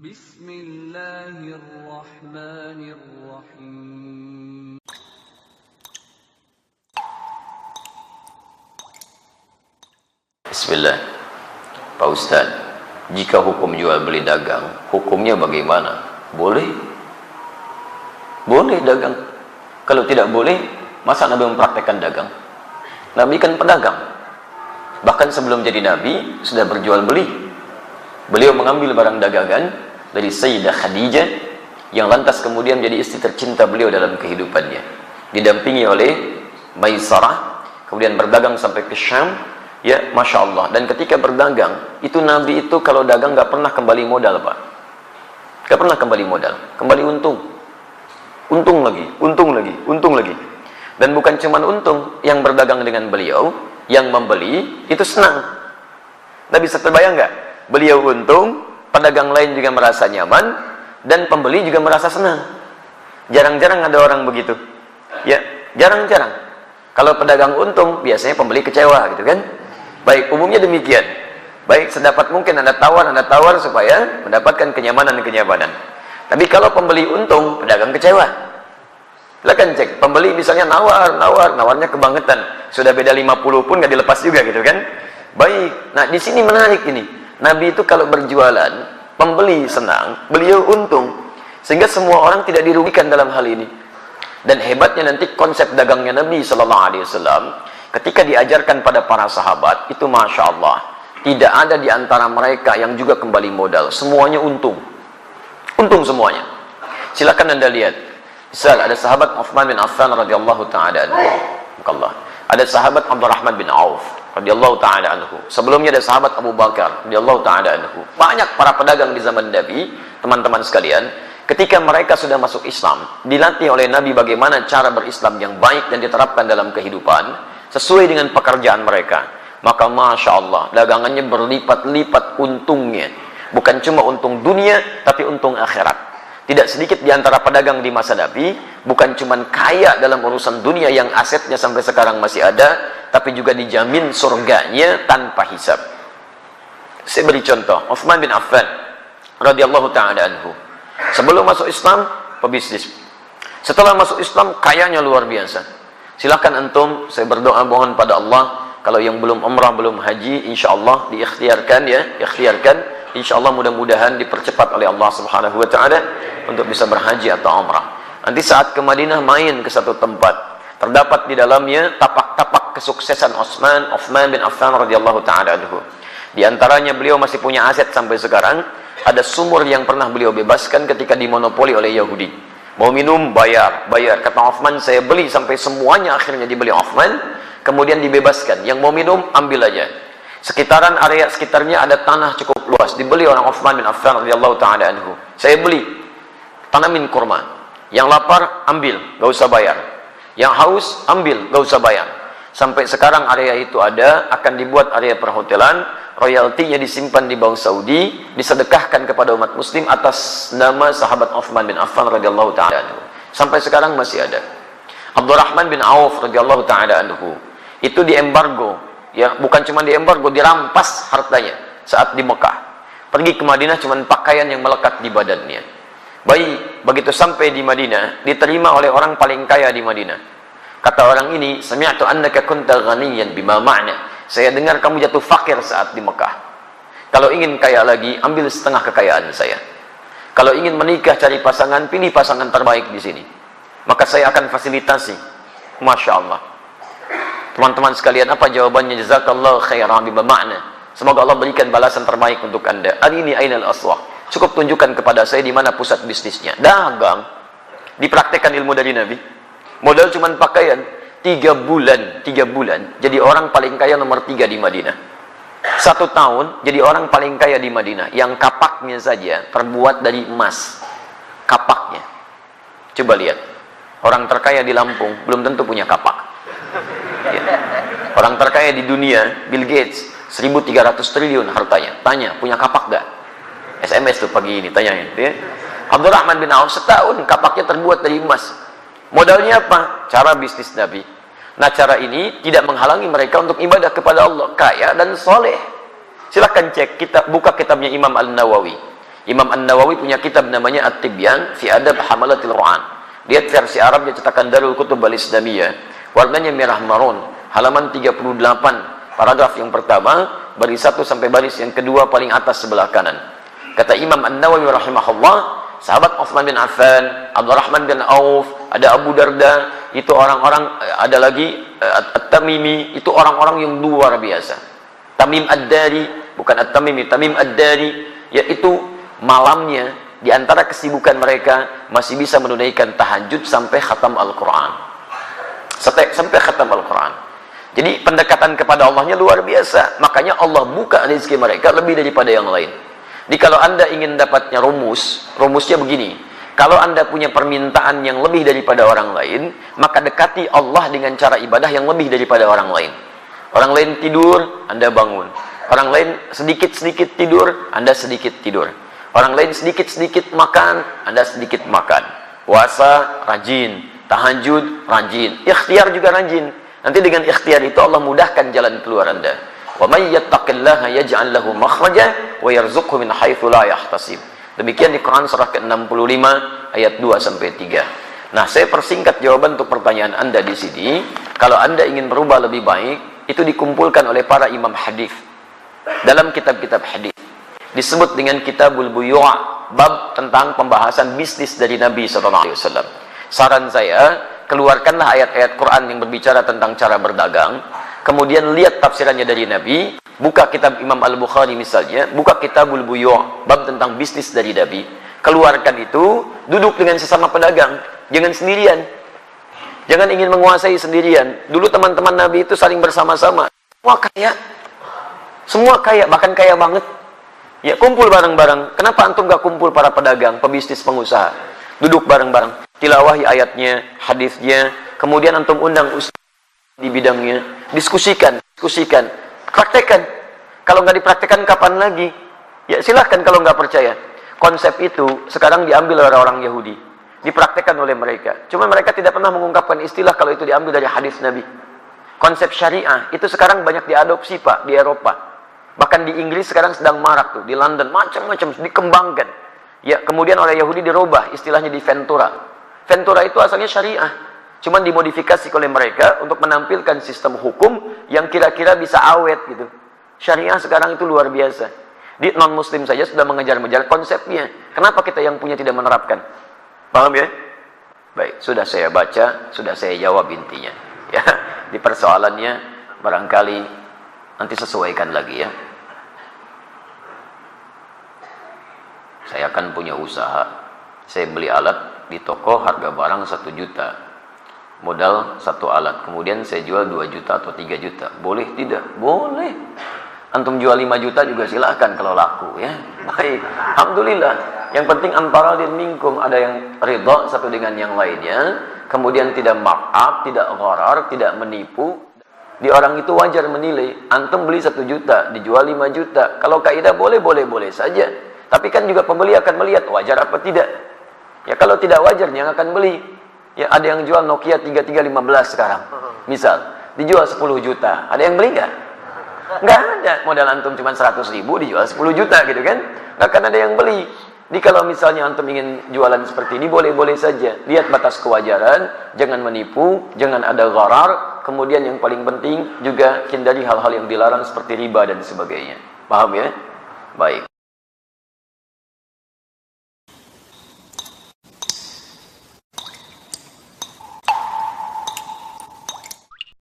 Bismillahirrahmanirrahim. Bismillah. Pak Ustaz, jika hukum jual beli dagang, hukumnya bagaimana? Boleh? Boleh dagang. Kalau tidak boleh, masa Nabi mempraktekkan dagang? Nabi kan pedagang. Bahkan sebelum jadi Nabi, sudah berjual beli. Beliau mengambil barang dagangan, dari Sayyidah Khadijah Yang lantas kemudian menjadi istri tercinta beliau dalam kehidupannya Didampingi oleh Maisarah Kemudian berdagang sampai ke Syam Ya, Masya Allah. Dan ketika berdagang, itu Nabi itu kalau dagang nggak pernah kembali modal, Pak. Nggak pernah kembali modal. Kembali untung. Untung lagi, untung lagi, untung lagi. Dan bukan cuma untung, yang berdagang dengan beliau, yang membeli, itu senang. Nabi bisa terbayang nggak? Beliau untung, pedagang lain juga merasa nyaman, dan pembeli juga merasa senang. Jarang-jarang ada orang begitu. Ya, jarang-jarang. Kalau pedagang untung, biasanya pembeli kecewa gitu kan? Baik, umumnya demikian. Baik, sedapat mungkin Anda tawar, Anda tawar supaya mendapatkan kenyamanan dan kenyamanan. Tapi kalau pembeli untung, pedagang kecewa. Silakan cek, pembeli misalnya nawar, nawar, nawarnya kebangetan. Sudah beda 50 pun nggak dilepas juga gitu kan? Baik. Nah, di sini menarik ini. Nabi itu kalau berjualan, pembeli senang, beliau untung. Sehingga semua orang tidak dirugikan dalam hal ini. Dan hebatnya nanti konsep dagangnya Nabi Sallallahu Alaihi Wasallam ketika diajarkan pada para sahabat itu masya Allah tidak ada di antara mereka yang juga kembali modal. Semuanya untung. Untung semuanya. Silakan anda lihat. Misal ada sahabat Uthman bin Affan radhiyallahu taala Allah ada sahabat Abdurrahman bin Auf radhiyallahu taala anhu. Sebelumnya ada sahabat Abu Bakar radhiyallahu taala anhu. Banyak para pedagang di zaman Nabi teman-teman sekalian ketika mereka sudah masuk Islam dilatih oleh Nabi bagaimana cara berislam yang baik dan diterapkan dalam kehidupan sesuai dengan pekerjaan mereka. Maka Masya Allah dagangannya berlipat-lipat untungnya. Bukan cuma untung dunia tapi untung akhirat. Tidak sedikit di antara pedagang di masa Nabi bukan cuma kaya dalam urusan dunia yang asetnya sampai sekarang masih ada tapi juga dijamin surganya tanpa hisab. Saya beri contoh Uthman bin Affan radhiyallahu taala anhu. Sebelum masuk Islam pebisnis. Setelah masuk Islam kayanya luar biasa. Silakan antum, saya berdoa mohon pada Allah kalau yang belum umrah belum haji insyaallah diikhtiarkan ya, ikhtiarkan. Insyaallah mudah-mudahan dipercepat oleh Allah Subhanahu wa taala untuk bisa berhaji atau umrah. Nanti saat ke Madinah main ke satu tempat, terdapat di dalamnya tapak-tapak kesuksesan Utsman, Utsman bin Affan radhiyallahu taala anhu. Di antaranya beliau masih punya aset sampai sekarang, ada sumur yang pernah beliau bebaskan ketika dimonopoli oleh Yahudi. Mau minum, bayar. Bayar. Kata Uthman, saya beli sampai semuanya akhirnya dibeli Uthman. Kemudian dibebaskan. Yang mau minum, ambil aja. Sekitaran area sekitarnya ada tanah cukup luas. Dibeli orang Uthman bin Affan radhiyallahu taala anhu. Saya beli. Tanamin kurma. Yang lapar, ambil. Gak usah bayar. Yang haus, ambil. Gak usah bayar. Sampai sekarang area itu ada, akan dibuat area perhotelan royaltinya disimpan di Bank Saudi, disedekahkan kepada umat muslim atas nama sahabat Uthman bin Affan radhiyallahu taala. Sampai sekarang masih ada. Abdurrahman bin Auf radhiyallahu taala anhu. Itu di embargo, ya, bukan cuma di embargo, dirampas hartanya saat di Mekah. Pergi ke Madinah cuma pakaian yang melekat di badannya. Baik, begitu sampai di Madinah, diterima oleh orang paling kaya di Madinah. Kata orang ini, "Sami'tu annaka kunta ghaniyan bima ma'na." Saya dengar kamu jatuh fakir saat di Mekah. Kalau ingin kaya lagi, ambil setengah kekayaan saya. Kalau ingin menikah cari pasangan, pilih pasangan terbaik di sini. Maka saya akan fasilitasi. Masya Allah. Teman-teman sekalian, apa jawabannya? Jazakallah khairan bima ma'na. Semoga Allah berikan balasan terbaik untuk anda. Hari ini ainal aswah. Cukup tunjukkan kepada saya di mana pusat bisnisnya. Dagang. Dipraktekkan ilmu dari Nabi. Modal cuma pakaian tiga bulan, tiga bulan, jadi orang paling kaya nomor tiga di Madinah. Satu tahun, jadi orang paling kaya di Madinah. Yang kapaknya saja terbuat dari emas. Kapaknya. Coba lihat. Orang terkaya di Lampung, belum tentu punya kapak. Ya. Orang terkaya di dunia, Bill Gates, 1300 triliun hartanya. Tanya, punya kapak gak? SMS tuh pagi ini, tanya ya. Abdurrahman bin Auf setahun kapaknya terbuat dari emas Modalnya apa? Cara bisnis Nabi. Nah cara ini tidak menghalangi mereka untuk ibadah kepada Allah. Kaya dan soleh. Silahkan cek, kita buka kitabnya Imam Al-Nawawi. Imam An-Nawawi punya kitab namanya At-Tibyan fi Adab Hamalatil Quran. Lihat versi Arabnya cetakan Darul Kutub Al-Islamiyah. Warnanya merah marun, halaman 38, paragraf yang pertama, baris satu sampai baris yang kedua paling atas sebelah kanan. Kata Imam An-Nawawi rahimahullah, sahabat Uthman bin Affan, Abdurrahman bin Auf, ada Abu Darda, itu orang-orang ada lagi uh, At-Tamimi, itu orang-orang yang luar biasa. Tamim Ad-Dari, bukan At-Tamimi, Tamim Ad-Dari, yaitu malamnya di antara kesibukan mereka masih bisa menunaikan tahajud sampai khatam Al-Qur'an. Sampai, sampai khatam Al-Qur'an. Jadi pendekatan kepada Allahnya luar biasa. Makanya Allah buka rezeki mereka lebih daripada yang lain. Jadi kalau Anda ingin dapatnya rumus, rumusnya begini. Kalau Anda punya permintaan yang lebih daripada orang lain, maka dekati Allah dengan cara ibadah yang lebih daripada orang lain. Orang lain tidur, Anda bangun. Orang lain sedikit-sedikit tidur, Anda sedikit tidur. Orang lain sedikit-sedikit makan, Anda sedikit makan. Puasa, rajin. Tahajud, rajin. Ikhtiar juga rajin. Nanti dengan ikhtiar itu Allah mudahkan jalan keluar Anda. May yattaqillaha yaj'al lahu makhraja wa yarzuqhu min haitsu la yahtasib. Demikian di Quran surah ke-65 ayat 2 sampai 3. Nah, saya persingkat jawaban untuk pertanyaan Anda di sini. Kalau Anda ingin berubah lebih baik, itu dikumpulkan oleh para imam hadis dalam kitab-kitab hadis. Disebut dengan Kitabul Buyu' bab tentang pembahasan bisnis dari Nabi sallallahu alaihi wasallam. Saran saya, keluarkanlah ayat-ayat Quran yang berbicara tentang cara berdagang, kemudian lihat tafsirannya dari Nabi, buka kitab Imam Al-Bukhari misalnya, buka kitabul buyu' bab tentang bisnis dari Nabi, keluarkan itu, duduk dengan sesama pedagang, jangan sendirian. Jangan ingin menguasai sendirian. Dulu teman-teman Nabi itu saling bersama-sama. Semua kaya. Semua kaya, bahkan kaya banget. Ya, kumpul bareng-bareng. Kenapa antum gak kumpul para pedagang, pebisnis, pengusaha? Duduk bareng-bareng. Tilawahi ayatnya, hadisnya. Kemudian antum undang ustaz di bidangnya. Diskusikan, diskusikan. Praktekan. Kalau nggak dipraktekan kapan lagi? Ya silahkan kalau nggak percaya. Konsep itu sekarang diambil oleh orang Yahudi. Dipraktekkan oleh mereka. Cuma mereka tidak pernah mengungkapkan istilah kalau itu diambil dari hadis Nabi. Konsep syariah itu sekarang banyak diadopsi Pak di Eropa. Bahkan di Inggris sekarang sedang marak tuh, di London macam-macam dikembangkan. Ya, kemudian oleh Yahudi dirubah istilahnya di Ventura. Ventura itu asalnya syariah. Cuman dimodifikasi oleh mereka untuk menampilkan sistem hukum yang kira-kira bisa awet gitu. Syariah sekarang itu luar biasa. Di non-muslim saja sudah mengejar-mengejar konsepnya. Kenapa kita yang punya tidak menerapkan? Paham ya? Baik, sudah saya baca, sudah saya jawab intinya. Ya, di persoalannya barangkali nanti sesuaikan lagi ya. Saya akan punya usaha. Saya beli alat di toko harga barang satu juta. Modal satu alat. Kemudian saya jual 2 juta atau 3 juta. Boleh tidak? Boleh. Antum jual 5 juta juga silahkan kalau laku ya. Baik. Alhamdulillah. Yang penting antara din minkum ada yang ridha satu dengan yang lainnya, kemudian tidak markup, tidak gharar, tidak menipu. Di orang itu wajar menilai, antum beli satu juta, dijual 5 juta. Kalau kaidah boleh, boleh, boleh saja. Tapi kan juga pembeli akan melihat wajar apa tidak. Ya kalau tidak wajar yang akan beli. Ya ada yang jual Nokia 3315 sekarang. Misal, dijual 10 juta. Ada yang beli nggak? Nggak ada. Modal antum cuma 100 ribu dijual 10 juta gitu kan. Nggak akan ada yang beli. Jadi kalau misalnya antum ingin jualan seperti ini boleh-boleh saja. Lihat batas kewajaran, jangan menipu, jangan ada gharar. Kemudian yang paling penting juga hindari hal-hal yang dilarang seperti riba dan sebagainya. Paham ya? Baik.